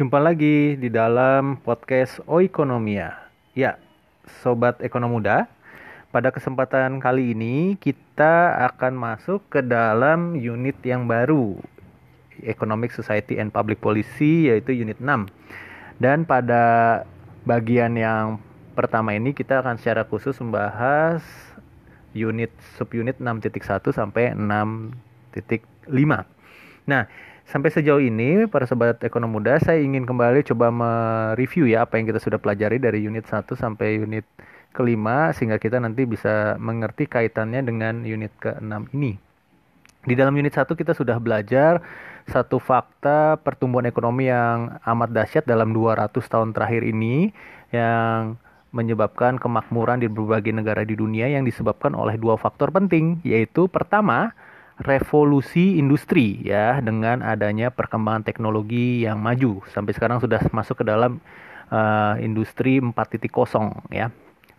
Jumpa lagi di dalam podcast Oikonomia. Ya, sobat ekonom muda, pada kesempatan kali ini kita akan masuk ke dalam unit yang baru, Economic Society and Public Policy yaitu unit 6. Dan pada bagian yang pertama ini kita akan secara khusus membahas unit subunit 6.1 sampai 6.5. Nah, sampai sejauh ini para sobat ekonom muda saya ingin kembali coba mereview ya apa yang kita sudah pelajari dari unit 1 sampai unit kelima sehingga kita nanti bisa mengerti kaitannya dengan unit ke-6 ini. Di dalam unit 1 kita sudah belajar satu fakta pertumbuhan ekonomi yang amat dahsyat dalam 200 tahun terakhir ini yang menyebabkan kemakmuran di berbagai negara di dunia yang disebabkan oleh dua faktor penting yaitu pertama revolusi industri ya dengan adanya perkembangan teknologi yang maju sampai sekarang sudah masuk ke dalam uh, industri 4.0 ya.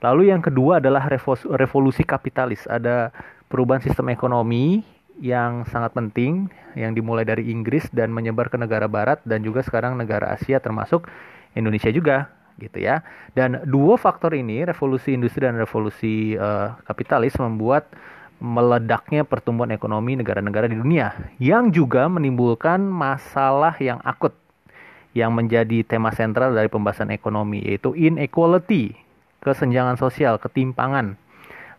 Lalu yang kedua adalah revolusi kapitalis. Ada perubahan sistem ekonomi yang sangat penting yang dimulai dari Inggris dan menyebar ke negara barat dan juga sekarang negara Asia termasuk Indonesia juga gitu ya. Dan dua faktor ini, revolusi industri dan revolusi uh, kapitalis membuat meledaknya pertumbuhan ekonomi negara-negara di dunia yang juga menimbulkan masalah yang akut yang menjadi tema sentral dari pembahasan ekonomi yaitu inequality, kesenjangan sosial, ketimpangan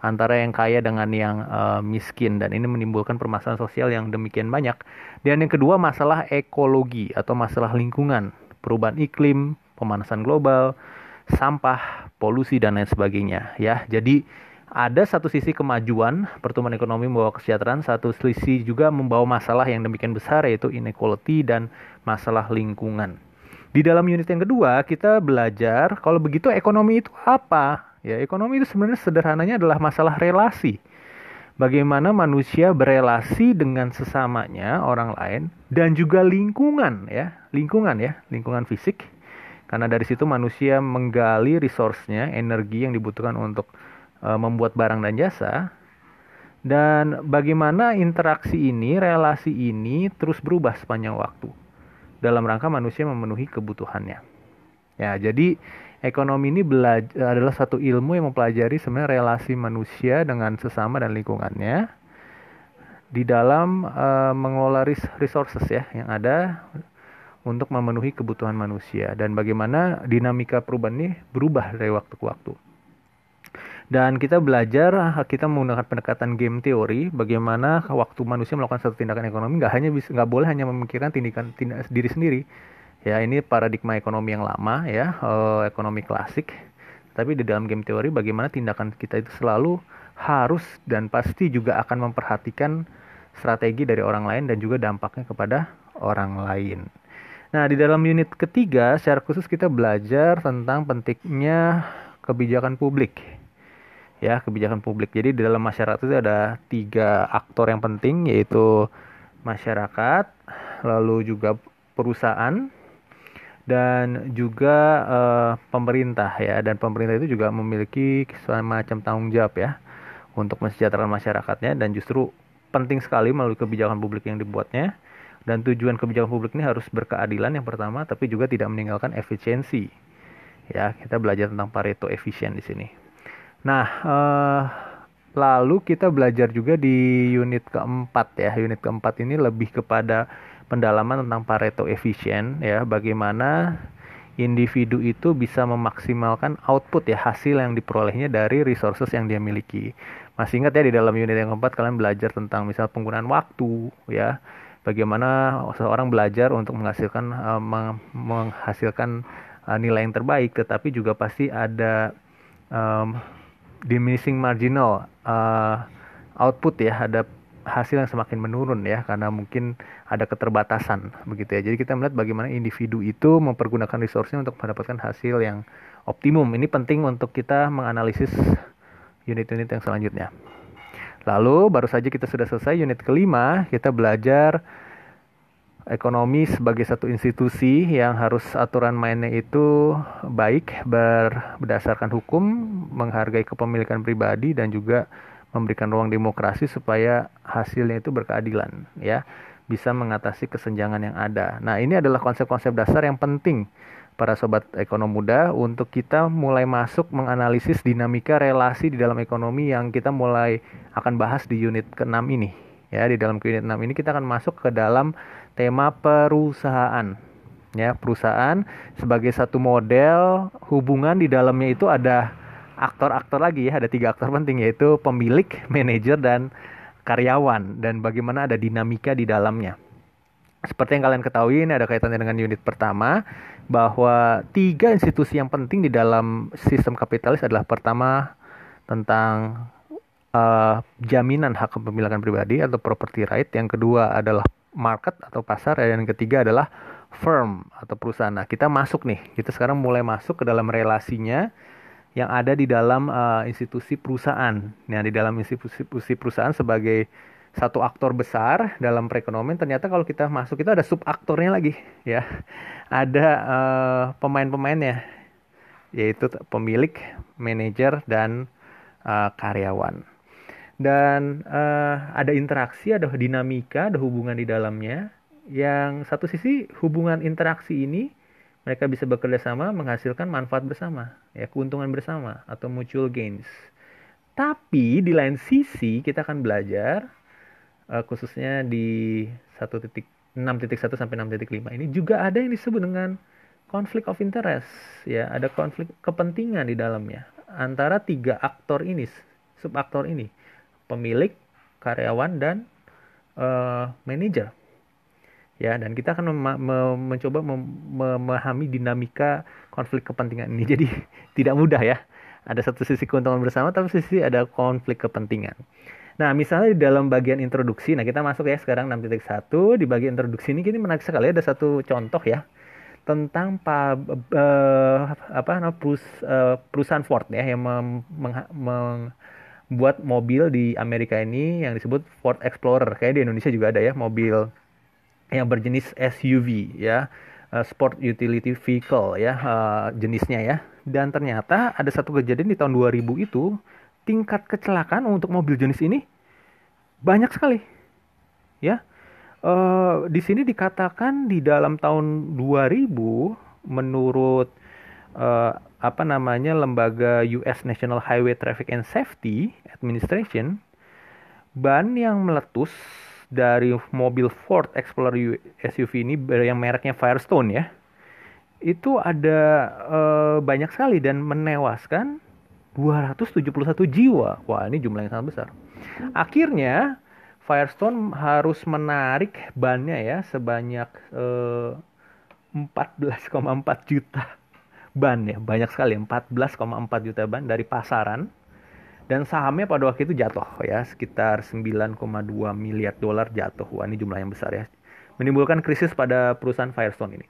antara yang kaya dengan yang uh, miskin dan ini menimbulkan permasalahan sosial yang demikian banyak. Dan yang kedua masalah ekologi atau masalah lingkungan, perubahan iklim, pemanasan global, sampah, polusi dan lain sebagainya ya. Jadi ada satu sisi kemajuan pertumbuhan ekonomi membawa kesejahteraan, satu sisi juga membawa masalah yang demikian besar yaitu inequality dan masalah lingkungan. Di dalam unit yang kedua kita belajar kalau begitu ekonomi itu apa? Ya, ekonomi itu sebenarnya sederhananya adalah masalah relasi. Bagaimana manusia berelasi dengan sesamanya orang lain dan juga lingkungan ya, lingkungan ya, lingkungan fisik karena dari situ manusia menggali resource-nya, energi yang dibutuhkan untuk membuat barang dan jasa. Dan bagaimana interaksi ini, relasi ini terus berubah sepanjang waktu dalam rangka manusia memenuhi kebutuhannya. Ya, jadi ekonomi ini adalah satu ilmu yang mempelajari sebenarnya relasi manusia dengan sesama dan lingkungannya di dalam uh, mengelola resources ya yang ada untuk memenuhi kebutuhan manusia dan bagaimana dinamika perubahan ini berubah dari waktu ke waktu. Dan kita belajar, kita menggunakan pendekatan game teori, bagaimana waktu manusia melakukan satu tindakan ekonomi nggak hanya bisa nggak boleh hanya memikirkan tindakan tindak diri sendiri. Ya ini paradigma ekonomi yang lama ya, uh, ekonomi klasik. Tapi di dalam game teori bagaimana tindakan kita itu selalu harus dan pasti juga akan memperhatikan strategi dari orang lain dan juga dampaknya kepada orang lain. Nah, di dalam unit ketiga, secara khusus kita belajar tentang pentingnya kebijakan publik. Ya, kebijakan publik. Jadi di dalam masyarakat itu ada tiga aktor yang penting, yaitu masyarakat, lalu juga perusahaan, dan juga uh, pemerintah ya. Dan pemerintah itu juga memiliki semacam tanggung jawab ya untuk mensejahterakan masyarakatnya dan justru penting sekali melalui kebijakan publik yang dibuatnya dan tujuan kebijakan publik ini harus berkeadilan yang pertama tapi juga tidak meninggalkan efisiensi ya kita belajar tentang Pareto efisien di sini nah eh, lalu kita belajar juga di unit keempat ya. Unit keempat ini lebih kepada pendalaman tentang Pareto efisien ya. Bagaimana individu itu bisa memaksimalkan output ya hasil yang diperolehnya dari resources yang dia miliki. Masih ingat ya di dalam unit yang keempat kalian belajar tentang misal penggunaan waktu ya. Bagaimana seorang belajar untuk menghasilkan uh, menghasilkan uh, nilai yang terbaik tetapi juga pasti ada um, diminishing marginal uh, output ya ada hasil yang semakin menurun ya karena mungkin ada keterbatasan begitu ya. Jadi kita melihat bagaimana individu itu mempergunakan resource-nya untuk mendapatkan hasil yang optimum. Ini penting untuk kita menganalisis unit-unit yang selanjutnya. Lalu baru saja kita sudah selesai unit kelima, kita belajar ekonomi sebagai satu institusi yang harus aturan mainnya itu baik ber, berdasarkan hukum, menghargai kepemilikan pribadi dan juga memberikan ruang demokrasi supaya hasilnya itu berkeadilan ya. bisa mengatasi kesenjangan yang ada. Nah, ini adalah konsep-konsep dasar yang penting para sobat ekonom muda untuk kita mulai masuk menganalisis dinamika relasi di dalam ekonomi yang kita mulai akan bahas di unit ke-6 ini. Ya, di dalam unit 6 ini kita akan masuk ke dalam tema perusahaan. Ya, perusahaan sebagai satu model hubungan di dalamnya itu ada aktor-aktor lagi ya, ada tiga aktor penting yaitu pemilik, manajer dan karyawan dan bagaimana ada dinamika di dalamnya. Seperti yang kalian ketahui ini ada kaitannya dengan unit pertama bahwa tiga institusi yang penting di dalam sistem kapitalis adalah pertama tentang uh, jaminan hak kepemilikan pribadi atau property right, yang kedua adalah market atau pasar, dan yang ketiga adalah firm atau perusahaan. Nah, kita masuk nih, kita sekarang mulai masuk ke dalam relasinya yang ada di dalam uh, institusi perusahaan. Nah, di dalam institusi perusahaan sebagai satu aktor besar dalam perekonomian ternyata kalau kita masuk itu ada sub aktornya lagi ya ada uh, pemain-pemainnya yaitu pemilik manajer dan uh, karyawan dan uh, ada interaksi ada dinamika ada hubungan di dalamnya. Yang satu sisi hubungan interaksi ini mereka bisa bekerja sama menghasilkan manfaat bersama ya keuntungan bersama atau mutual gains. Tapi di lain sisi kita akan belajar uh, khususnya di 1.6.1 sampai 6.5 ini juga ada yang disebut dengan konflik of interest ya. Ada konflik kepentingan di dalamnya. Antara tiga aktor ini subaktor ini pemilik karyawan dan uh, manajer. Ya dan kita akan mencoba mem memahami dinamika konflik kepentingan ini. Jadi tidak mudah ya. Ada satu sisi keuntungan bersama tapi sisi ada konflik kepentingan. Nah, misalnya di dalam bagian introduksi, nah kita masuk ya sekarang 6.1 di bagian introduksi ini ini menarik sekali ada satu contoh ya tentang pa, uh, apa nah, perus, uh, perusahaan Ford ya yang membuat mobil di Amerika ini yang disebut Ford Explorer. Kayak di Indonesia juga ada ya mobil yang berjenis SUV ya, uh, sport utility vehicle ya uh, jenisnya ya. Dan ternyata ada satu kejadian di tahun 2000 itu tingkat kecelakaan untuk mobil jenis ini banyak sekali. Ya. Uh, di sini dikatakan di dalam tahun 2000 menurut apa namanya lembaga US National Highway Traffic and Safety Administration ban yang meletus dari mobil Ford Explorer SUV ini yang mereknya Firestone ya itu ada uh, banyak sekali dan menewaskan 271 jiwa. Wah, ini jumlah yang sangat besar. Akhirnya Firestone harus menarik bannya ya sebanyak eh, 14,4 juta ban ya, banyak sekali 14,4 juta ban dari pasaran dan sahamnya pada waktu itu jatuh ya sekitar 9,2 miliar dolar jatuh. Wah, ini jumlah yang besar ya. Menimbulkan krisis pada perusahaan Firestone ini.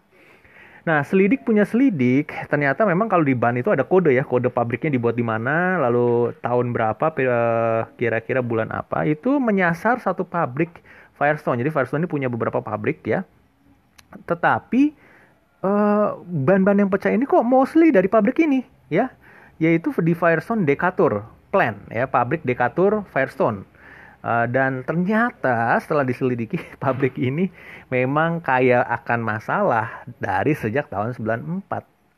Nah, selidik punya selidik, ternyata memang kalau di ban itu ada kode ya, kode pabriknya dibuat di mana, lalu tahun berapa, eh, kira-kira bulan apa, itu menyasar satu pabrik Firestone. Jadi Firestone ini punya beberapa pabrik ya. Tetapi uh, ban-ban yang pecah ini kok mostly dari pabrik ini ya, yaitu di Firestone Decatur plant ya, pabrik Decatur Firestone. Uh, dan ternyata setelah diselidiki pabrik ini memang kaya akan masalah dari sejak tahun 94.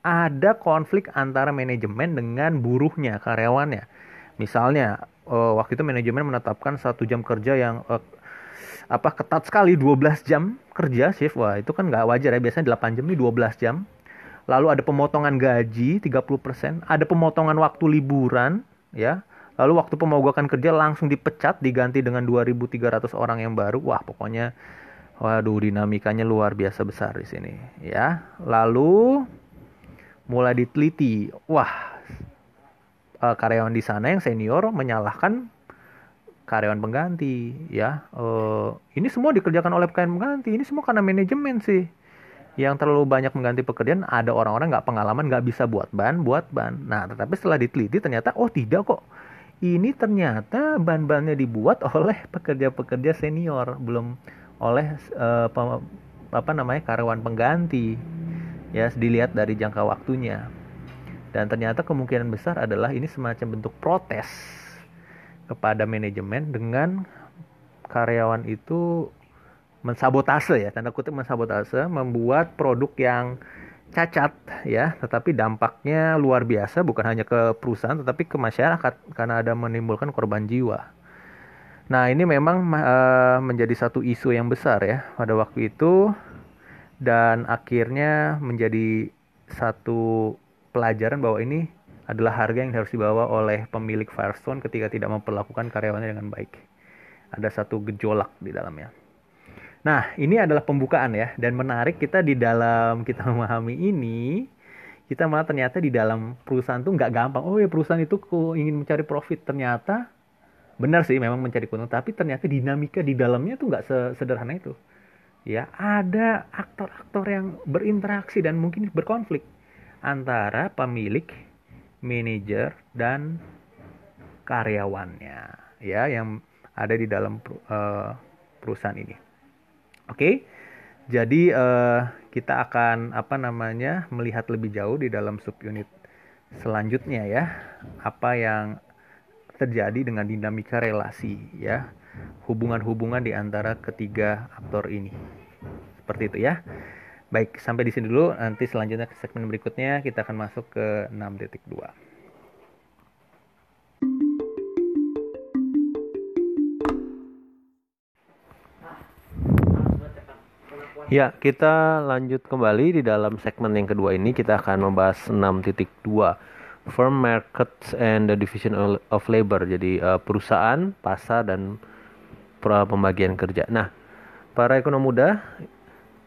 Ada konflik antara manajemen dengan buruhnya, karyawannya. Misalnya uh, waktu itu manajemen menetapkan satu jam kerja yang uh, apa ketat sekali 12 jam kerja shift. Wah, itu kan nggak wajar ya. Biasanya 8 jam ini 12 jam. Lalu ada pemotongan gaji 30%, ada pemotongan waktu liburan ya Lalu waktu pemogokan kerja langsung dipecat diganti dengan 2.300 orang yang baru. Wah, pokoknya waduh dinamikanya luar biasa besar di sini ya. Lalu mulai diteliti. Wah, eh, karyawan di sana yang senior menyalahkan karyawan pengganti ya. Uh, ini semua dikerjakan oleh karyawan pengganti. Ini semua karena manajemen sih yang terlalu banyak mengganti pekerjaan ada orang-orang nggak pengalaman nggak bisa buat ban buat ban nah tetapi setelah diteliti ternyata oh tidak kok ini ternyata ban-bannya dibuat oleh pekerja-pekerja senior, belum oleh uh, apa namanya karyawan pengganti. Ya, dilihat dari jangka waktunya. Dan ternyata kemungkinan besar adalah ini semacam bentuk protes kepada manajemen dengan karyawan itu mensabotase ya tanda kutip mensabotase membuat produk yang cacat ya tetapi dampaknya luar biasa bukan hanya ke perusahaan tetapi ke masyarakat karena ada menimbulkan korban jiwa. Nah, ini memang uh, menjadi satu isu yang besar ya pada waktu itu dan akhirnya menjadi satu pelajaran bahwa ini adalah harga yang harus dibawa oleh pemilik Firestone ketika tidak memperlakukan karyawannya dengan baik. Ada satu gejolak di dalamnya. Nah, ini adalah pembukaan ya dan menarik kita di dalam kita memahami ini kita malah ternyata di dalam perusahaan tuh nggak gampang. Oh ya perusahaan itu ingin mencari profit ternyata benar sih memang mencari keuntungan tapi ternyata dinamika di dalamnya tuh nggak sederhana itu. Ya ada aktor-aktor yang berinteraksi dan mungkin berkonflik antara pemilik, manajer dan karyawannya ya yang ada di dalam uh, perusahaan ini. Oke. Jadi uh, kita akan apa namanya melihat lebih jauh di dalam subunit selanjutnya ya. Apa yang terjadi dengan dinamika relasi ya. Hubungan-hubungan di antara ketiga aktor ini. Seperti itu ya. Baik, sampai di sini dulu. Nanti selanjutnya ke segmen berikutnya kita akan masuk ke 6.2. Ya, kita lanjut kembali di dalam segmen yang kedua ini kita akan membahas 6.2 Firm Markets and the Division of Labor. Jadi uh, perusahaan, pasar dan pembagian kerja. Nah, para ekonom muda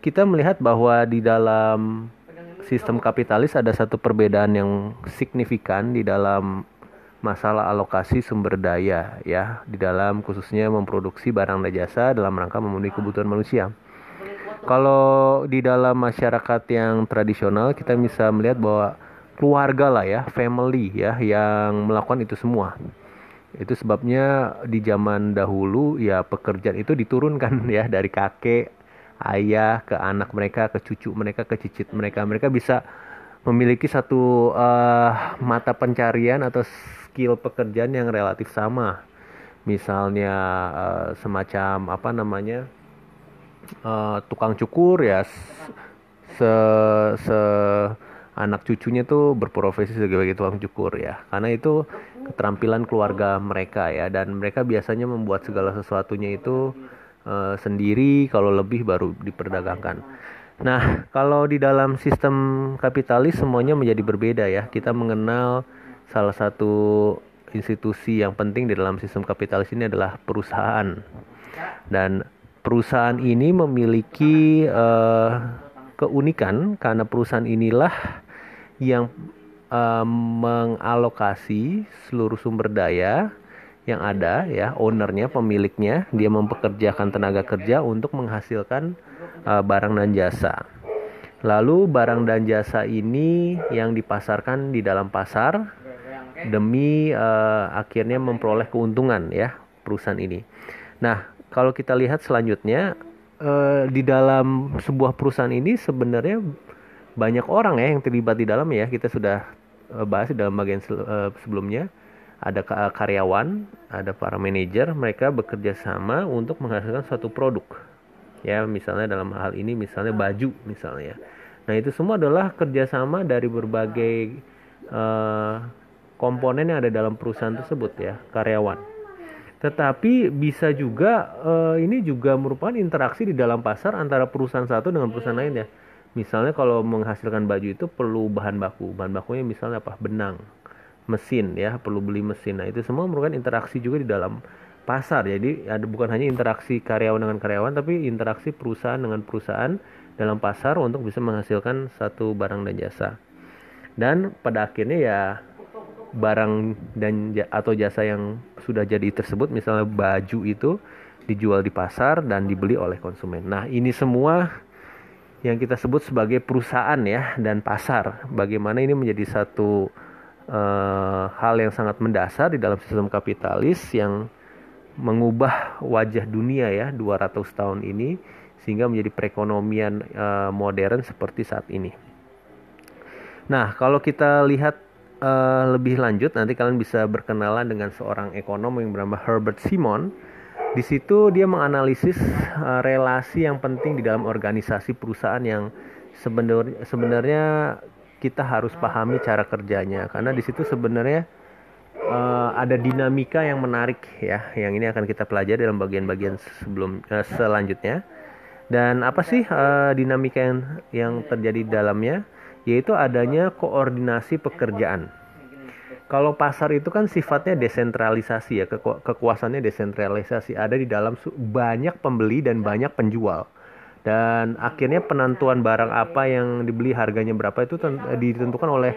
kita melihat bahwa di dalam sistem kapitalis ada satu perbedaan yang signifikan di dalam masalah alokasi sumber daya ya di dalam khususnya memproduksi barang dan jasa dalam rangka memenuhi kebutuhan manusia. Kalau di dalam masyarakat yang tradisional kita bisa melihat bahwa keluarga lah ya, family ya yang melakukan itu semua. Itu sebabnya di zaman dahulu ya pekerjaan itu diturunkan ya dari kakek, ayah ke anak mereka, ke cucu mereka, ke cicit mereka. Mereka bisa memiliki satu uh, mata pencarian atau skill pekerjaan yang relatif sama. Misalnya uh, semacam apa namanya? uh, tukang cukur ya se se anak cucunya tuh berprofesi sebagai tukang cukur ya karena itu keterampilan keluarga mereka ya dan mereka biasanya membuat segala sesuatunya itu uh, sendiri kalau lebih baru diperdagangkan. Nah kalau di dalam sistem kapitalis semuanya menjadi berbeda ya. Kita mengenal salah satu institusi yang penting di dalam sistem kapitalis ini adalah perusahaan. Dan perusahaan ini memiliki uh, keunikan karena perusahaan inilah yang uh, mengalokasi seluruh sumber daya yang ada ya ownernya pemiliknya dia mempekerjakan tenaga kerja untuk menghasilkan uh, barang dan jasa. Lalu barang dan jasa ini yang dipasarkan di dalam pasar demi uh, akhirnya memperoleh keuntungan ya perusahaan ini. Nah kalau kita lihat selanjutnya uh, di dalam sebuah perusahaan ini sebenarnya banyak orang ya yang terlibat di dalam ya. Kita sudah bahas dalam bagian sebelumnya ada karyawan ada para manajer mereka bekerja sama untuk menghasilkan suatu produk ya misalnya dalam hal ini misalnya baju misalnya nah itu semua adalah kerjasama dari berbagai uh, komponen yang ada dalam perusahaan tersebut ya karyawan tetapi bisa juga uh, ini juga merupakan interaksi di dalam pasar antara perusahaan satu dengan perusahaan lain ya. Misalnya kalau menghasilkan baju itu perlu bahan baku. Bahan bakunya misalnya apa? Benang, mesin ya, perlu beli mesin. Nah, itu semua merupakan interaksi juga di dalam pasar. Jadi ada bukan hanya interaksi karyawan dengan karyawan tapi interaksi perusahaan dengan perusahaan dalam pasar untuk bisa menghasilkan satu barang dan jasa. Dan pada akhirnya ya barang dan atau jasa yang sudah jadi tersebut misalnya baju itu dijual di pasar dan dibeli oleh konsumen. Nah, ini semua yang kita sebut sebagai perusahaan ya dan pasar. Bagaimana ini menjadi satu uh, hal yang sangat mendasar di dalam sistem kapitalis yang mengubah wajah dunia ya 200 tahun ini sehingga menjadi perekonomian uh, modern seperti saat ini. Nah, kalau kita lihat uh, lebih lanjut nanti kalian bisa berkenalan dengan seorang ekonom yang bernama Herbert Simon. Di situ dia menganalisis uh, relasi yang penting di dalam organisasi perusahaan yang sebenarnya sebenarnya kita harus pahami cara kerjanya. Karena di situ sebenarnya uh, ada dinamika yang menarik ya yang ini akan kita pelajari dalam bagian-bagian sebelum uh, selanjutnya. Dan apa sih uh, dinamika yang yang terjadi di dalamnya? Yaitu adanya koordinasi pekerjaan. Kalau pasar itu kan sifatnya desentralisasi ya keku kekuasaannya desentralisasi. Ada di dalam banyak pembeli dan banyak penjual dan akhirnya penentuan barang apa yang dibeli harganya berapa itu ditentukan oleh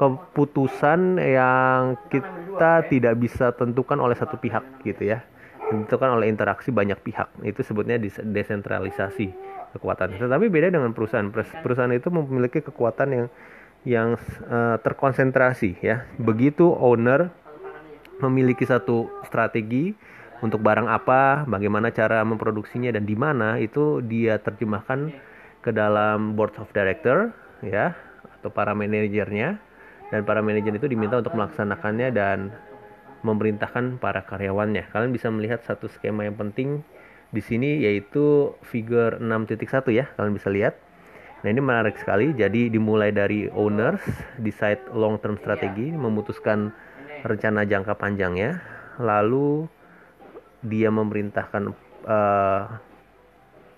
keputusan yang kita tidak bisa tentukan oleh satu pihak gitu ya. Ditentukan oleh interaksi banyak pihak. Itu sebutnya desentralisasi kekuatan. Tetapi beda dengan perusahaan. Perusahaan itu memiliki kekuatan yang yang uh, terkonsentrasi ya. Begitu owner memiliki satu strategi untuk barang apa, bagaimana cara memproduksinya dan di mana itu dia terjemahkan ke dalam board of director ya atau para manajernya dan para manajer itu diminta untuk melaksanakannya dan memerintahkan para karyawannya. Kalian bisa melihat satu skema yang penting di sini yaitu figure 6.1 ya, kalian bisa lihat. Nah, ini menarik sekali. Jadi dimulai dari owners, decide long term strategi, memutuskan rencana jangka panjangnya, lalu dia memerintahkan uh,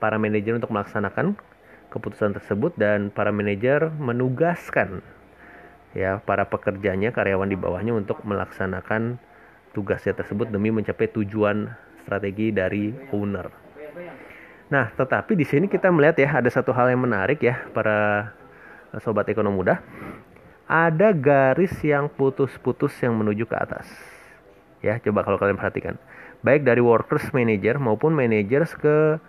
para manajer untuk melaksanakan keputusan tersebut dan para manajer menugaskan ya para pekerjanya karyawan di bawahnya untuk melaksanakan tugasnya tersebut demi mencapai tujuan strategi dari owner. Nah, tetapi di sini kita melihat ya ada satu hal yang menarik ya para sobat ekonomi muda. Ada garis yang putus-putus yang menuju ke atas. Ya, coba kalau kalian perhatikan baik dari workers manager maupun managers ke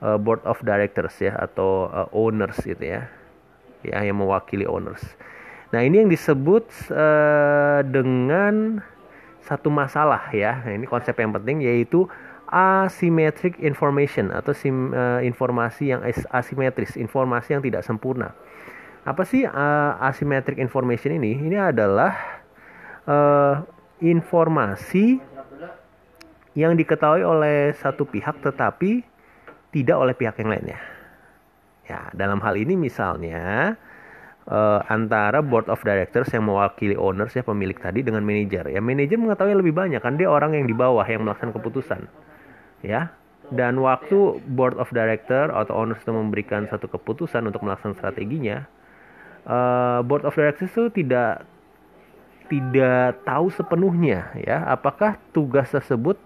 uh, board of directors ya atau uh, owners gitu ya ya yang mewakili owners. Nah ini yang disebut uh, dengan satu masalah ya. Nah, ini konsep yang penting yaitu asymmetric information atau sim, uh, informasi yang asimetris, informasi yang tidak sempurna. Apa sih uh, asymmetric information ini? Ini adalah uh, informasi yang diketahui oleh satu pihak tetapi tidak oleh pihak yang lainnya. Ya, dalam hal ini misalnya uh, antara board of directors yang mewakili owners ya pemilik tadi dengan manajer. Ya, manajer mengetahui lebih banyak kan dia orang yang di bawah yang melaksanakan keputusan. Ya. Dan waktu board of director atau owners itu memberikan satu keputusan untuk melaksanakan strateginya, uh, board of directors itu tidak tidak tahu sepenuhnya ya apakah tugas tersebut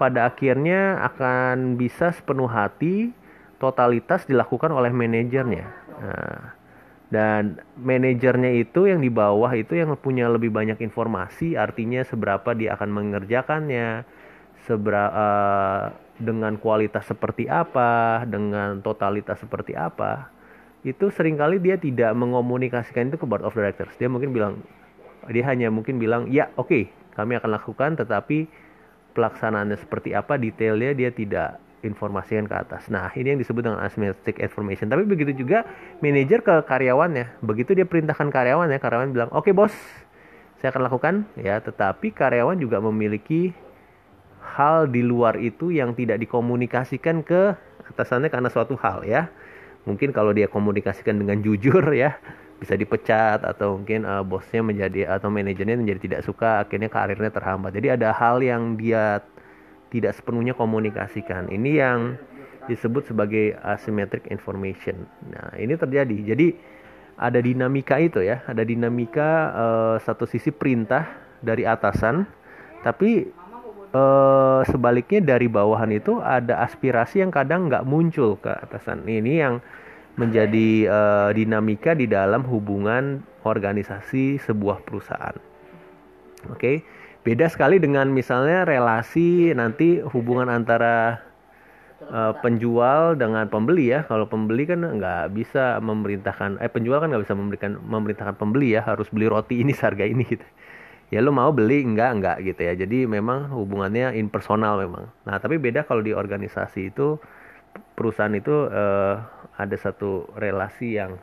pada akhirnya akan bisa sepenuh hati totalitas dilakukan oleh manajernya. Nah, dan manajernya itu yang di bawah itu yang punya lebih banyak informasi, artinya seberapa dia akan mengerjakannya, seberapa uh, dengan kualitas seperti apa, dengan totalitas seperti apa. Itu sering kali dia tidak mengomunikasikan itu ke board of directors. Dia mungkin bilang dia hanya mungkin bilang, "Ya, oke, okay, kami akan lakukan tetapi pelaksanaannya seperti apa detailnya dia tidak informasikan ke atas. Nah, ini yang disebut dengan asymmetric information. Tapi begitu juga manajer ke karyawannya. Begitu dia perintahkan karyawannya, karyawan bilang, "Oke, okay, Bos. Saya akan lakukan." Ya, tetapi karyawan juga memiliki hal di luar itu yang tidak dikomunikasikan ke atasannya karena suatu hal ya. Mungkin kalau dia komunikasikan dengan jujur ya, bisa dipecat atau mungkin uh, bosnya menjadi atau manajernya menjadi tidak suka akhirnya karirnya terhambat. Jadi ada hal yang dia tidak sepenuhnya komunikasikan. Ini yang disebut sebagai asymmetric information. Nah ini terjadi. Jadi ada dinamika itu ya. Ada dinamika uh, satu sisi perintah dari atasan tapi uh, sebaliknya dari bawahan itu ada aspirasi yang kadang nggak muncul ke atasan. Ini yang menjadi uh, dinamika di dalam hubungan organisasi sebuah perusahaan. Oke, okay? beda sekali dengan misalnya relasi nanti hubungan antara uh, penjual dengan pembeli ya. Kalau pembeli kan nggak bisa memerintahkan, eh penjual kan nggak bisa memberikan memerintahkan pembeli ya harus beli roti ini seharga ini gitu. Ya lo mau beli enggak enggak gitu ya. Jadi memang hubungannya impersonal memang. Nah tapi beda kalau di organisasi itu perusahaan itu uh, ada satu relasi yang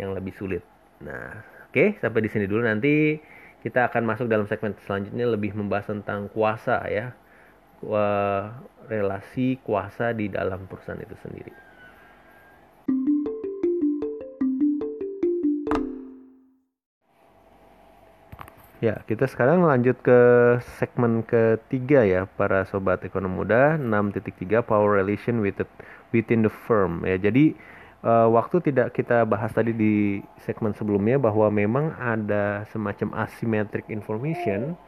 yang lebih sulit. Nah, oke okay, sampai di sini dulu nanti kita akan masuk dalam segmen selanjutnya lebih membahas tentang kuasa ya. uh, relasi kuasa di dalam perusahaan itu sendiri. Ya, kita sekarang lanjut ke segmen ketiga ya, para sobat ekonomi muda, 6.3 Power Relation within the firm ya. Jadi uh, waktu tidak kita bahas tadi di segmen sebelumnya bahwa memang ada semacam asymmetric information,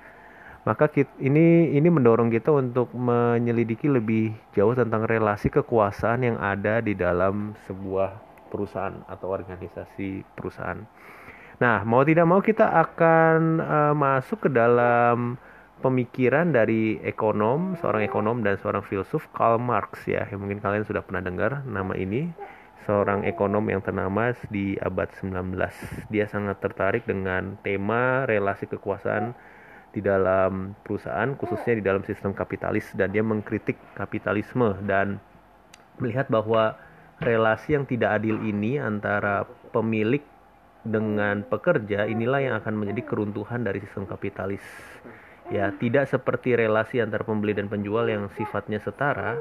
maka kita, ini ini mendorong kita untuk menyelidiki lebih jauh tentang relasi kekuasaan yang ada di dalam sebuah perusahaan atau organisasi perusahaan. Nah, mau tidak mau kita akan uh, masuk ke dalam pemikiran dari ekonom, seorang ekonom dan seorang filsuf Karl Marx ya. Yang mungkin kalian sudah pernah dengar nama ini. Seorang ekonom yang ternama di abad 19. Dia sangat tertarik dengan tema relasi kekuasaan di dalam perusahaan, khususnya di dalam sistem kapitalis dan dia mengkritik kapitalisme dan melihat bahwa relasi yang tidak adil ini antara pemilik dengan pekerja inilah yang akan menjadi keruntuhan dari sistem kapitalis. Ya, tidak seperti relasi antara pembeli dan penjual yang sifatnya setara.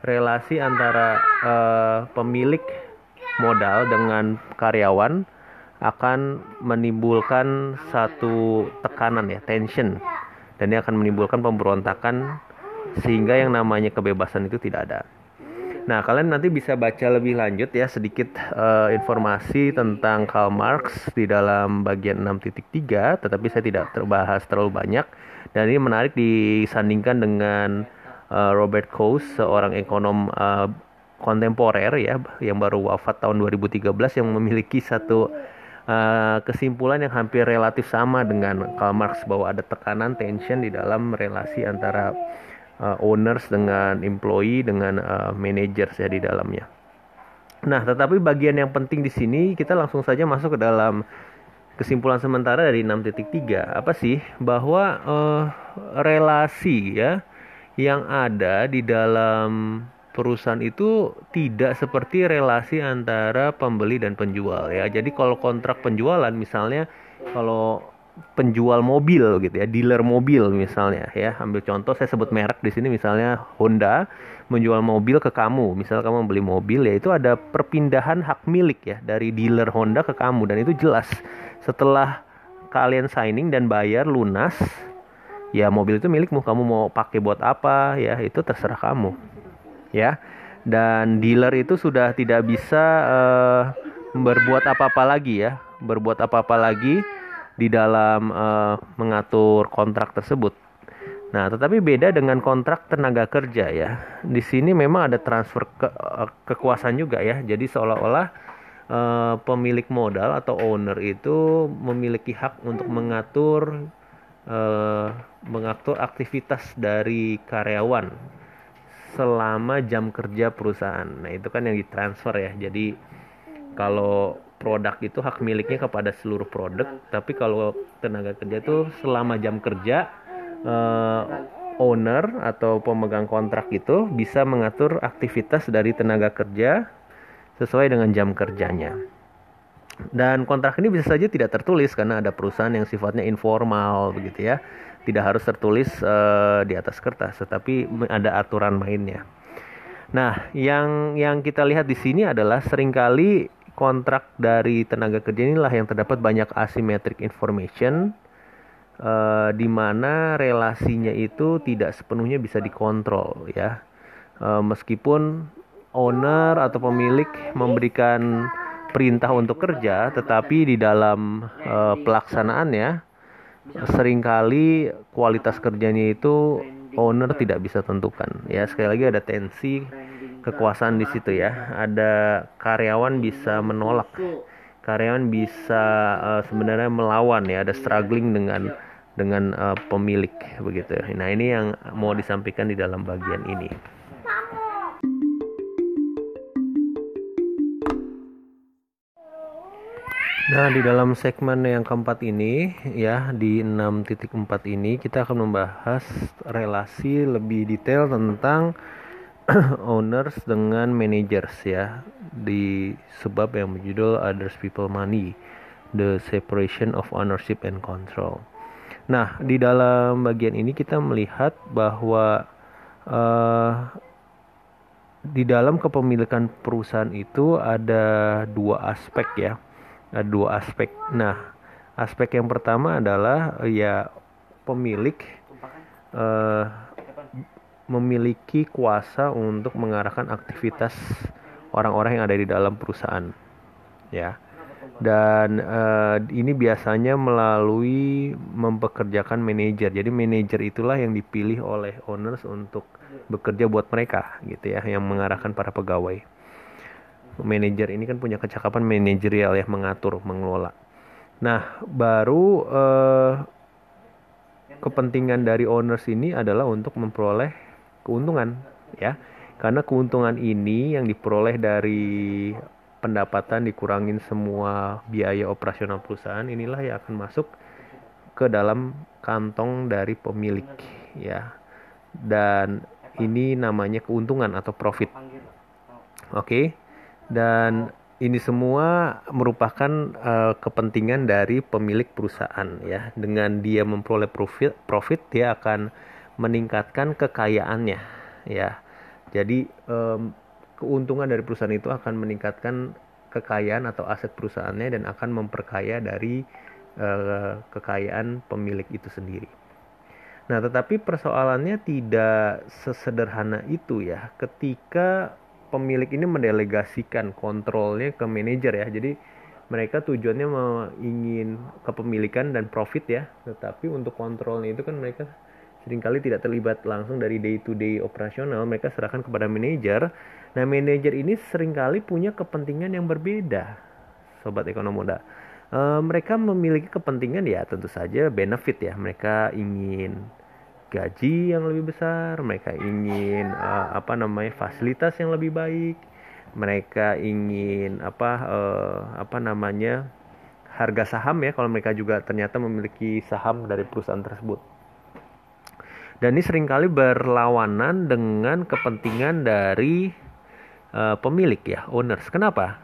Relasi antara uh, pemilik modal dengan karyawan akan menimbulkan satu tekanan ya, tension. Dan ini akan menimbulkan pemberontakan sehingga yang namanya kebebasan itu tidak ada. Nah, kalian nanti bisa baca lebih lanjut ya sedikit uh, informasi tentang Karl Marx di dalam bagian 6.3, tetapi saya tidak terbahas terlalu banyak. Dan ini menarik disandingkan dengan uh, Robert Coase, seorang ekonom uh, kontemporer ya yang baru wafat tahun 2013 yang memiliki satu uh, kesimpulan yang hampir relatif sama dengan Karl Marx bahwa ada tekanan tension di dalam relasi antara uh, owners dengan employee dengan uh, managers ya di dalamnya. Nah, tetapi bagian yang penting di sini kita langsung saja masuk ke dalam kesimpulan sementara dari 6.3 apa sih bahwa uh, relasi ya yang ada di dalam perusahaan itu tidak seperti relasi antara pembeli dan penjual ya. Jadi kalau kontrak penjualan misalnya kalau penjual mobil gitu ya, dealer mobil misalnya ya. Ambil contoh saya sebut merek di sini misalnya Honda menjual mobil ke kamu. Misal kamu beli mobil ya itu ada perpindahan hak milik ya dari dealer Honda ke kamu dan itu jelas. Setelah kalian signing dan bayar lunas ya mobil itu milikmu kamu mau pakai buat apa ya itu terserah kamu ya dan dealer itu sudah tidak bisa uh, berbuat apa-apa lagi ya berbuat apa-apa lagi di dalam uh, mengatur kontrak tersebut. Nah, tetapi beda dengan kontrak tenaga kerja ya. Di sini memang ada transfer ke, uh, kekuasaan juga ya. Jadi seolah-olah uh, pemilik modal atau owner itu memiliki hak untuk mengatur uh, mengatur aktivitas dari karyawan selama jam kerja perusahaan. Nah, itu kan yang ditransfer ya. Jadi kalau produk itu hak miliknya kepada seluruh produk tapi kalau tenaga kerja itu selama jam kerja uh, owner atau pemegang kontrak itu bisa mengatur aktivitas dari tenaga kerja sesuai dengan jam kerjanya. Dan kontrak ini bisa saja tidak tertulis karena ada perusahaan yang sifatnya informal begitu ya. Tidak harus tertulis uh, di atas kertas tetapi ada aturan mainnya. Nah yang yang kita lihat di sini adalah sering kali kontrak dari tenaga kerja inilah yang terdapat banyak asymmetric information uh, di mana relasinya itu tidak sepenuhnya bisa dikontrol ya. Uh, meskipun owner atau pemilik memberikan perintah untuk kerja tetapi di dalam uh, pelaksanaannya sering kali kualitas kerjanya itu owner tidak bisa tentukan ya. Sekali lagi ada tensi kekuasaan di situ ya. Ada karyawan bisa menolak, karyawan bisa uh, sebenarnya melawan ya. Ada struggling dengan dengan uh, pemilik begitu. Nah ini yang mau disampaikan di dalam bagian ini. Nah, di dalam segmen yang keempat ini ya di 6.4 ini kita akan membahas relasi lebih detail tentang owners dengan managers ya. Di sebab yang berjudul Others People Money The Separation of Ownership and Control. Nah, di dalam bagian ini kita melihat bahwa uh, di dalam kepemilikan perusahaan itu ada dua aspek ya. Ada dua aspek. Nah aspek yang pertama adalah ya pemilik uh, memiliki kuasa untuk mengarahkan aktivitas orang-orang yang ada di dalam perusahaan ya dan uh, ini biasanya melalui mempekerjakan manajer. Jadi manajer itulah yang dipilih oleh owners untuk bekerja buat mereka gitu ya, yang mengarahkan para pegawai. Manajer ini kan punya kecakapan manajerial ya, mengatur, mengelola. Nah, baru uh, kepentingan dari owners ini adalah untuk memperoleh keuntungan ya. Karena keuntungan ini yang diperoleh dari pendapatan dikurangin semua biaya operasional perusahaan inilah yang akan masuk ke dalam kantong dari pemilik ya. Dan ini namanya keuntungan atau profit. Oke? Dan ini semua merupakan uh, kepentingan dari pemilik perusahaan ya. Dengan dia memperoleh profit profit dia akan meningkatkan kekayaannya ya jadi um, keuntungan dari perusahaan itu akan meningkatkan kekayaan atau aset perusahaannya dan akan memperkaya dari uh, kekayaan pemilik itu sendiri. Nah, tetapi persoalannya tidak sesederhana itu ya. Ketika pemilik ini mendelegasikan kontrolnya ke manajer ya. Jadi mereka tujuannya ingin kepemilikan dan profit ya. Tetapi untuk kontrolnya itu kan mereka sering kali tidak terlibat langsung dari day to day operasional. Mereka serahkan kepada manajer Nah, manajer ini sering kali punya kepentingan yang berbeda, sobat ekonomi muda. E, mereka memiliki kepentingan ya tentu saja benefit ya. Mereka ingin gaji yang lebih besar, mereka ingin uh, apa namanya fasilitas yang lebih baik, mereka ingin apa uh, apa namanya harga saham ya kalau mereka juga ternyata memiliki saham dari perusahaan tersebut. Dan ini sering kali berlawanan dengan kepentingan dari uh, pemilik ya, owners. Kenapa?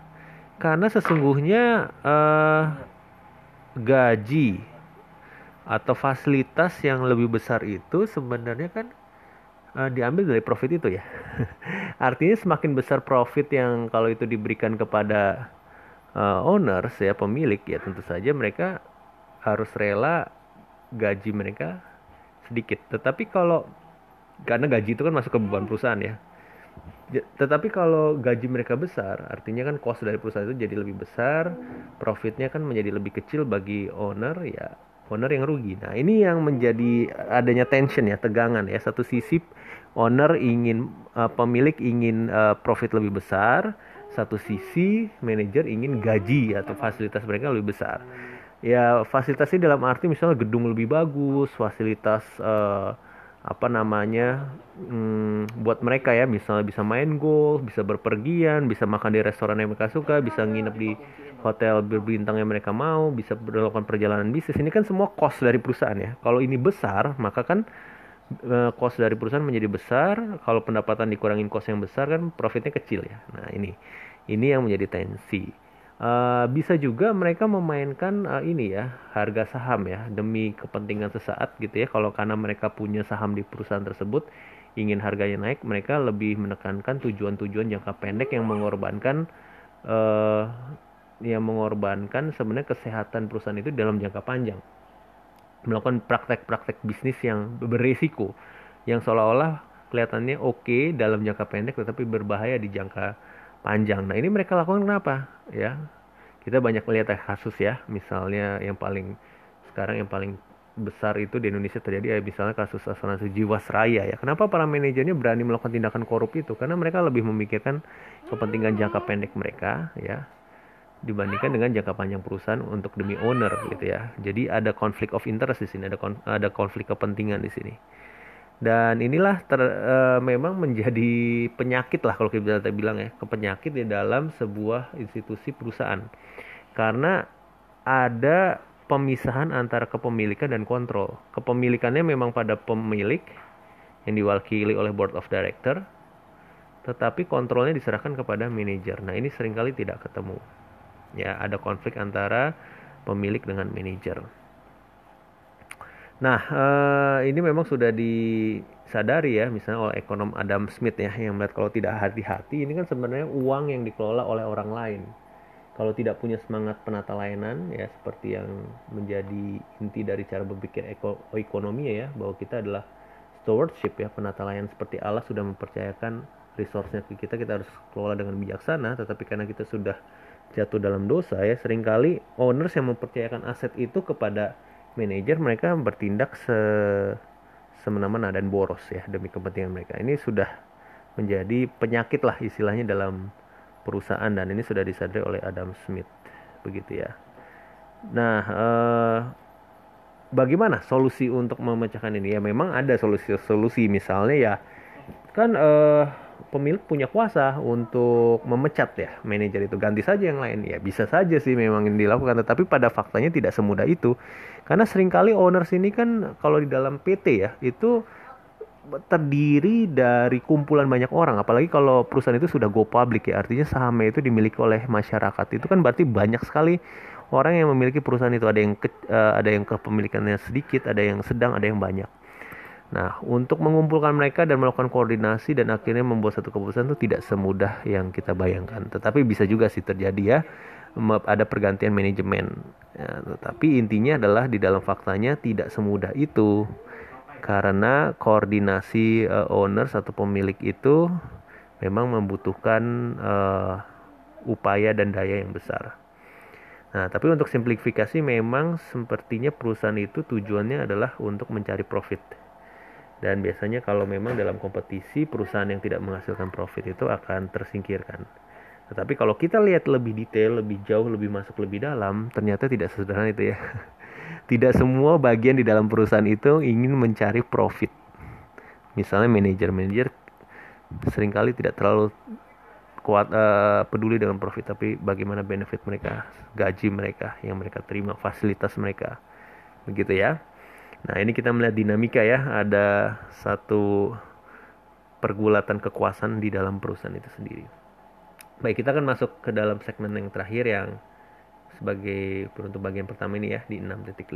Karena sesungguhnya uh, gaji atau fasilitas yang lebih besar itu sebenarnya kan uh, diambil dari profit itu ya. Artinya semakin besar profit yang kalau itu diberikan kepada uh, owners ya pemilik ya tentu saja mereka harus rela gaji mereka sedikit. Tetapi kalau karena gaji itu kan masuk ke beban perusahaan ya tetapi kalau gaji mereka besar, artinya kan cost dari perusahaan itu jadi lebih besar, profitnya kan menjadi lebih kecil bagi owner, ya owner yang rugi. Nah ini yang menjadi adanya tension ya, tegangan ya. Satu sisi owner ingin uh, pemilik ingin uh, profit lebih besar, satu sisi manajer ingin gaji atau fasilitas mereka lebih besar. Ya fasilitasnya dalam arti misalnya gedung lebih bagus, fasilitas uh, apa namanya hmm, buat mereka ya. Misalnya bisa main golf bisa berpergian bisa makan di restoran yang mereka suka bisa nginep di hotel berbintang yang mereka mau bisa melakukan perjalanan bisnis. Ini kan semua cost dari perusahaan ya. Kalau ini besar maka kan eh, cost dari perusahaan menjadi besar. Kalau pendapatan dikurangin cost yang besar kan profitnya kecil ya. Nah ini. Ini yang menjadi tensi Uh, bisa juga mereka memainkan uh, ini ya harga saham ya demi kepentingan sesaat gitu ya. Kalau karena mereka punya saham di perusahaan tersebut ingin harganya naik mereka lebih menekankan tujuan-tujuan jangka pendek yang mengorbankan uh, yang mengorbankan sebenarnya kesehatan perusahaan itu dalam jangka panjang. Melakukan praktek-praktek bisnis yang berisiko yang seolah-olah kelihatannya oke okay dalam jangka pendek tetapi berbahaya di jangka panjang. Nah ini mereka lakukan kenapa? Ya kita banyak melihat kasus ya, misalnya yang paling sekarang yang paling besar itu di Indonesia terjadi ya misalnya kasus asuransi Jiwasraya ya. Kenapa para manajernya berani melakukan tindakan korup itu? Karena mereka lebih memikirkan kepentingan jangka pendek mereka ya dibandingkan dengan jangka panjang perusahaan untuk demi owner gitu ya. Jadi ada konflik of interest di sini, ada kon ada konflik kepentingan di sini dan inilah ter, e, memang menjadi penyakit lah kalau kita bilang ya. Kepenyakit di dalam sebuah institusi perusahaan. Karena ada pemisahan antara kepemilikan dan kontrol. Kepemilikannya memang pada pemilik yang diwakili oleh board of director tetapi kontrolnya diserahkan kepada manajer. Nah ini sering kali tidak ketemu. Ya ada konflik antara pemilik dengan manajer Nah, uh, ini memang sudah di sadari ya misalnya oleh ekonom Adam Smith ya yang melihat kalau tidak hati-hati ini kan sebenarnya uang yang dikelola oleh orang lain. Kalau tidak punya semangat penata layanan ya seperti yang menjadi inti dari cara berpikir eko, ekonomi ya bahwa kita adalah stewardship ya penata layanan seperti Allah sudah mempercayakan resource-nya ke kita kita harus kelola dengan bijaksana tetapi karena kita sudah jatuh dalam dosa ya sering kali owners yang mempercayakan aset itu kepada manajer mereka bertindak se semena-mena dan boros ya demi kepentingan mereka. Ini sudah menjadi penyakit lah istilahnya dalam perusahaan dan ini sudah disadari oleh Adam Smith begitu ya. Nah, eh, bagaimana solusi untuk memecahkan ini? Ya memang ada solusi-solusi misalnya ya kan eh, pemilik punya kuasa untuk memecat ya manajer itu ganti saja yang lain ya bisa saja sih memang ini dilakukan tetapi pada faktanya tidak semudah itu karena sering kali owners ini kan kalau di dalam PT ya itu terdiri dari kumpulan banyak orang. Apalagi kalau perusahaan itu sudah go public ya artinya sahamnya itu dimiliki oleh masyarakat. Itu kan berarti banyak sekali orang yang memiliki perusahaan itu. Ada yang ke, uh, ada yang kepemilikannya sedikit ada yang sedang ada yang banyak. Nah, untuk mengumpulkan mereka dan melakukan koordinasi dan akhirnya membuat satu keputusan itu tidak semudah yang kita bayangkan. Tetapi bisa juga sih terjadi ya, ada pergantian manajemen. Ya, tetapi intinya adalah di dalam faktanya tidak semudah itu. Karena koordinasi uh, owners atau pemilik itu memang membutuhkan uh, upaya dan daya yang besar. Nah, tapi untuk simplifikasi memang sepertinya perusahaan itu tujuannya adalah untuk mencari profit dan biasanya kalau memang dalam kompetisi perusahaan yang tidak menghasilkan profit itu akan tersingkirkan. Tetapi kalau kita lihat lebih detail, lebih jauh, lebih masuk lebih dalam, ternyata tidak sesederhana itu ya. Tidak semua bagian di dalam perusahaan itu ingin mencari profit. Misalnya manajer-manajer sering kali tidak terlalu kuat uh, peduli dengan profit, tapi bagaimana benefit mereka, gaji mereka yang mereka terima, fasilitas mereka, begitu ya. Nah, ini kita melihat dinamika ya, ada satu pergulatan kekuasaan di dalam perusahaan itu sendiri. Baik, kita akan masuk ke dalam segmen yang terakhir yang sebagai peruntuk bagian pertama ini ya di 6.5.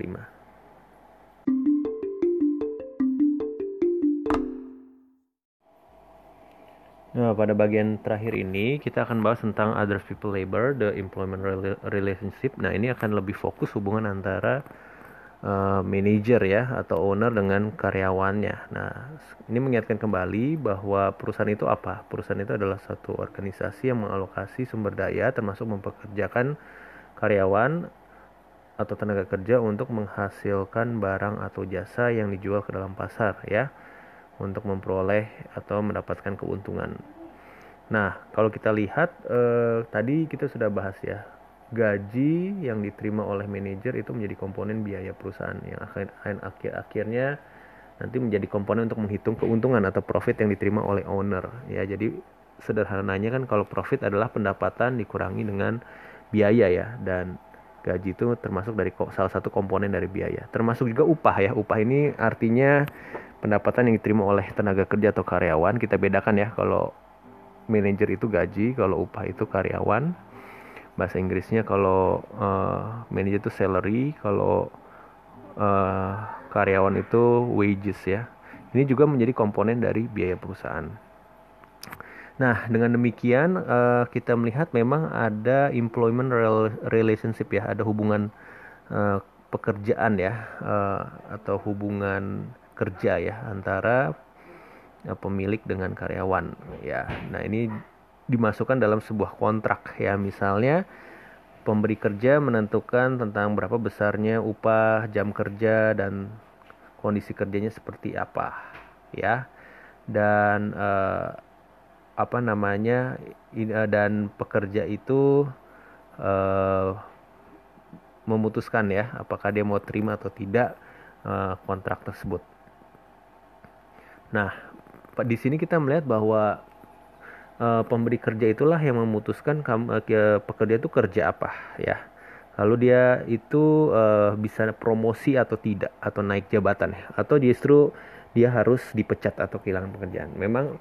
Nah, pada bagian terakhir ini kita akan bahas tentang other people labor, the employment relationship. Nah, ini akan lebih fokus hubungan antara uh, manajer ya atau owner dengan karyawannya. Nah, ini mengingatkan kembali bahwa perusahaan itu apa? Perusahaan itu adalah satu organisasi yang mengalokasi sumber daya termasuk mempekerjakan karyawan atau tenaga kerja untuk menghasilkan barang atau jasa yang dijual ke dalam pasar ya untuk memperoleh atau mendapatkan keuntungan. Nah, kalau kita lihat eh, tadi kita sudah bahas ya gaji yang diterima oleh manajer itu menjadi komponen biaya perusahaan yang akhir, akhir akhirnya nanti menjadi komponen untuk menghitung keuntungan atau profit yang diterima oleh owner ya. Jadi sederhananya kan kalau profit adalah pendapatan dikurangi dengan biaya ya. Dan gaji itu termasuk dari salah satu komponen dari biaya. Termasuk juga upah ya. Upah ini artinya pendapatan yang diterima oleh tenaga kerja atau karyawan. Kita bedakan ya kalau manajer itu gaji kalau upah itu karyawan bahasa Inggrisnya kalau uh, manager itu salary kalau uh, karyawan itu wages ya. Ini juga menjadi komponen dari biaya perusahaan. Nah dengan demikian uh, kita melihat memang ada employment relationship ya ada hubungan uh, pekerjaan ya uh, atau hubungan kerja ya antara uh, pemilik dengan karyawan ya. Nah ini dimasukkan dalam sebuah kontrak ya misalnya pemberi kerja menentukan tentang berapa besarnya upah jam kerja dan kondisi kerjanya seperti apa ya dan eh, apa namanya eh, dan pekerja itu eh, memutuskan ya apakah dia mau terima atau tidak eh, kontrak tersebut. Nah, di sini kita melihat bahwa uh, pemberi kerja itulah yang memutuskan uh, pekerja itu kerja apa ya. Lalu dia itu uh, bisa promosi atau tidak atau naik jabatan. Atau justru dia harus dipecat atau kehilangan pekerjaan. Memang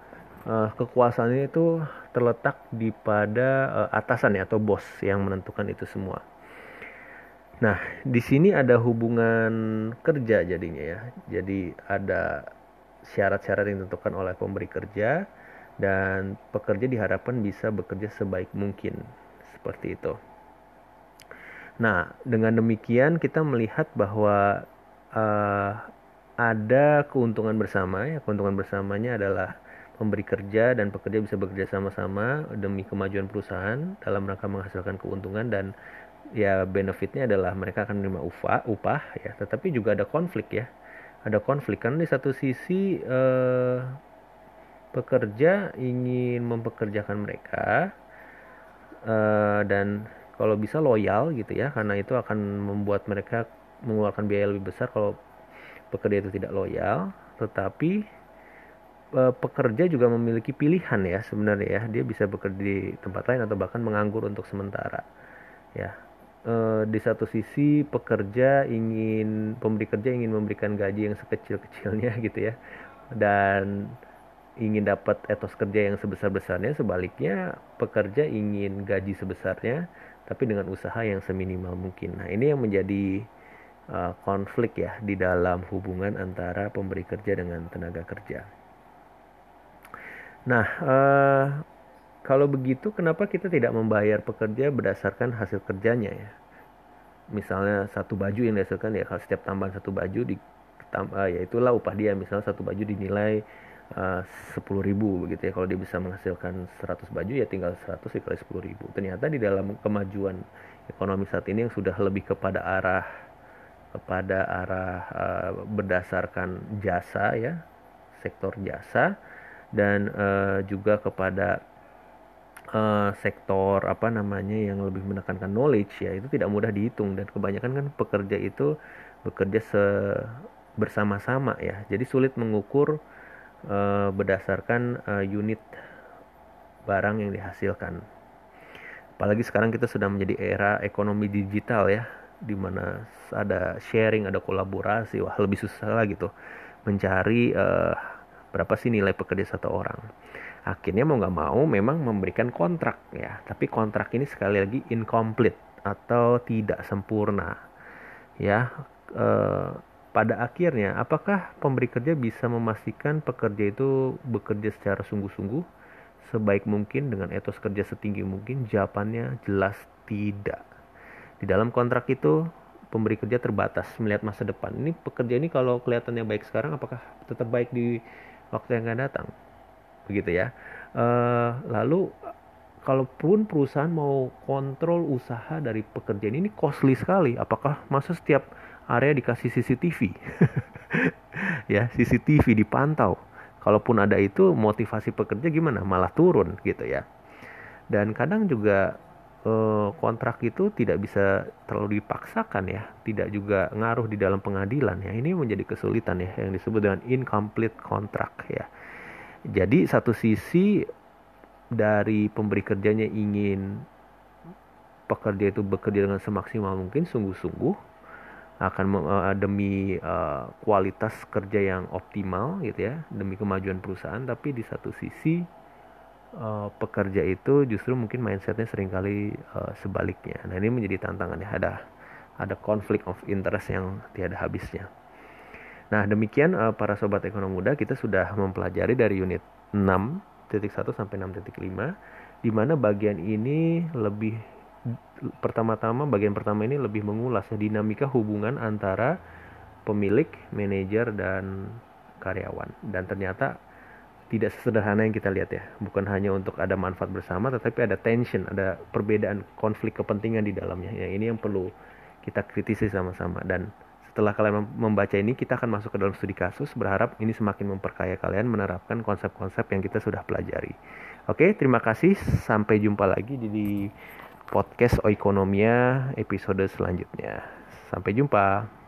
uh, kekuasaannya itu terletak di pada uh, atasan ya atau bos yang menentukan itu semua. Nah di sini ada hubungan kerja jadinya ya. Jadi ada syarat-syarat yang ditentukan oleh pemberi kerja dan pekerja diharapkan bisa bekerja sebaik mungkin. Seperti itu. Nah, dengan demikian kita melihat bahwa uh, ada keuntungan bersama ya. Keuntungan bersamanya adalah pemberi kerja dan pekerja bisa bekerja sama-sama demi kemajuan perusahaan dalam rangka menghasilkan keuntungan dan ya benefitnya adalah mereka akan menerima upah upah ya. Tetapi juga ada konflik ya. Ada konflik kan di satu sisi eh, pekerja ingin mempekerjakan mereka eh, dan kalau bisa loyal gitu ya karena itu akan membuat mereka mengeluarkan biaya lebih besar kalau pekerja itu tidak loyal. Tetapi eh, pekerja juga memiliki pilihan ya sebenarnya ya. Dia bisa bekerja di tempat lain atau bahkan menganggur untuk sementara ya. Uh, di satu sisi pekerja ingin pemberi kerja ingin memberikan gaji yang sekecil-kecilnya gitu ya. Dan ingin dapat etos kerja yang sebesar-besarnya sebaliknya pekerja ingin gaji sebesarnya tapi dengan usaha yang seminimal mungkin. Nah ini yang menjadi uh, konflik ya di dalam hubungan antara pemberi kerja dengan tenaga kerja. Nah uh, kalau begitu kenapa kita tidak membayar pekerja berdasarkan hasil kerjanya ya? Misalnya satu baju yang dihasilkan ya kalau setiap tambahan satu baju di uh, ya itulah upah dia. Misalnya satu baju dinilai sepuluh ribu begitu ya. Kalau dia bisa menghasilkan 100 baju ya tinggal 100 dikali sepuluh ribu. Ternyata di dalam kemajuan ekonomi saat ini yang sudah lebih kepada arah kepada arah uh, berdasarkan jasa ya sektor jasa dan uh, juga kepada uh, sektor apa namanya yang lebih menekankan knowledge ya itu tidak mudah dihitung. Dan kebanyakan kan pekerja itu bekerja se bersama-sama ya. Jadi sulit mengukur uh, berdasarkan uh, unit barang yang dihasilkan. Apalagi sekarang kita sudah menjadi era ekonomi digital ya di mana ada sharing ada kolaborasi. Wah lebih susah lagi tuh mencari uh, berapa sih nilai pekerja satu orang. Akhirnya mau nggak mau memang memberikan kontrak ya. Tapi kontrak ini sekali lagi incomplete atau tidak sempurna ya. E, pada akhirnya apakah pemberi kerja bisa memastikan pekerja itu bekerja secara sungguh-sungguh sebaik mungkin dengan etos kerja setinggi mungkin jawabannya jelas tidak di dalam kontrak itu pemberi kerja terbatas melihat masa depan ini pekerja ini kalau kelihatannya baik sekarang apakah tetap baik di waktu yang akan datang begitu ya. Uh, lalu kalaupun perusahaan mau kontrol usaha dari pekerjaan ini costly sekali. Apakah masa setiap area dikasih CCTV? ya, CCTV dipantau. Kalaupun ada itu motivasi pekerja gimana? Malah turun gitu ya. Dan kadang juga uh, kontrak itu tidak bisa terlalu dipaksakan ya, tidak juga ngaruh di dalam pengadilan ya. Ini menjadi kesulitan ya yang disebut dengan incomplete contract ya. Jadi satu sisi dari pemberi kerjanya ingin pekerja itu bekerja dengan semaksimal mungkin sungguh-sungguh akan uh, demi uh, kualitas kerja yang optimal gitu ya demi kemajuan perusahaan. Tapi di satu sisi uh, pekerja itu justru mungkin mindsetnya sering kali uh, sebaliknya. Nah ini menjadi tantangan ya. Ada ada konflik of interest yang tiada habisnya. Nah, demikian uh, para sobat ekonomi muda kita sudah mempelajari dari unit 6.1 sampai 6.5 di mana bagian ini lebih pertama-tama bagian pertama ini lebih mengulas ya, dinamika hubungan antara pemilik, manajer dan karyawan. Dan ternyata tidak sesederhana yang kita lihat ya. Bukan hanya untuk ada manfaat bersama tetapi ada tension, ada perbedaan konflik kepentingan di dalamnya. Ya, ini yang perlu kita kritisi sama-sama dan setelah kalian membaca ini, kita akan masuk ke dalam studi kasus. Berharap ini semakin memperkaya kalian menerapkan konsep-konsep yang kita sudah pelajari. Oke, terima kasih. Sampai jumpa lagi di podcast Oikonomia episode selanjutnya. Sampai jumpa.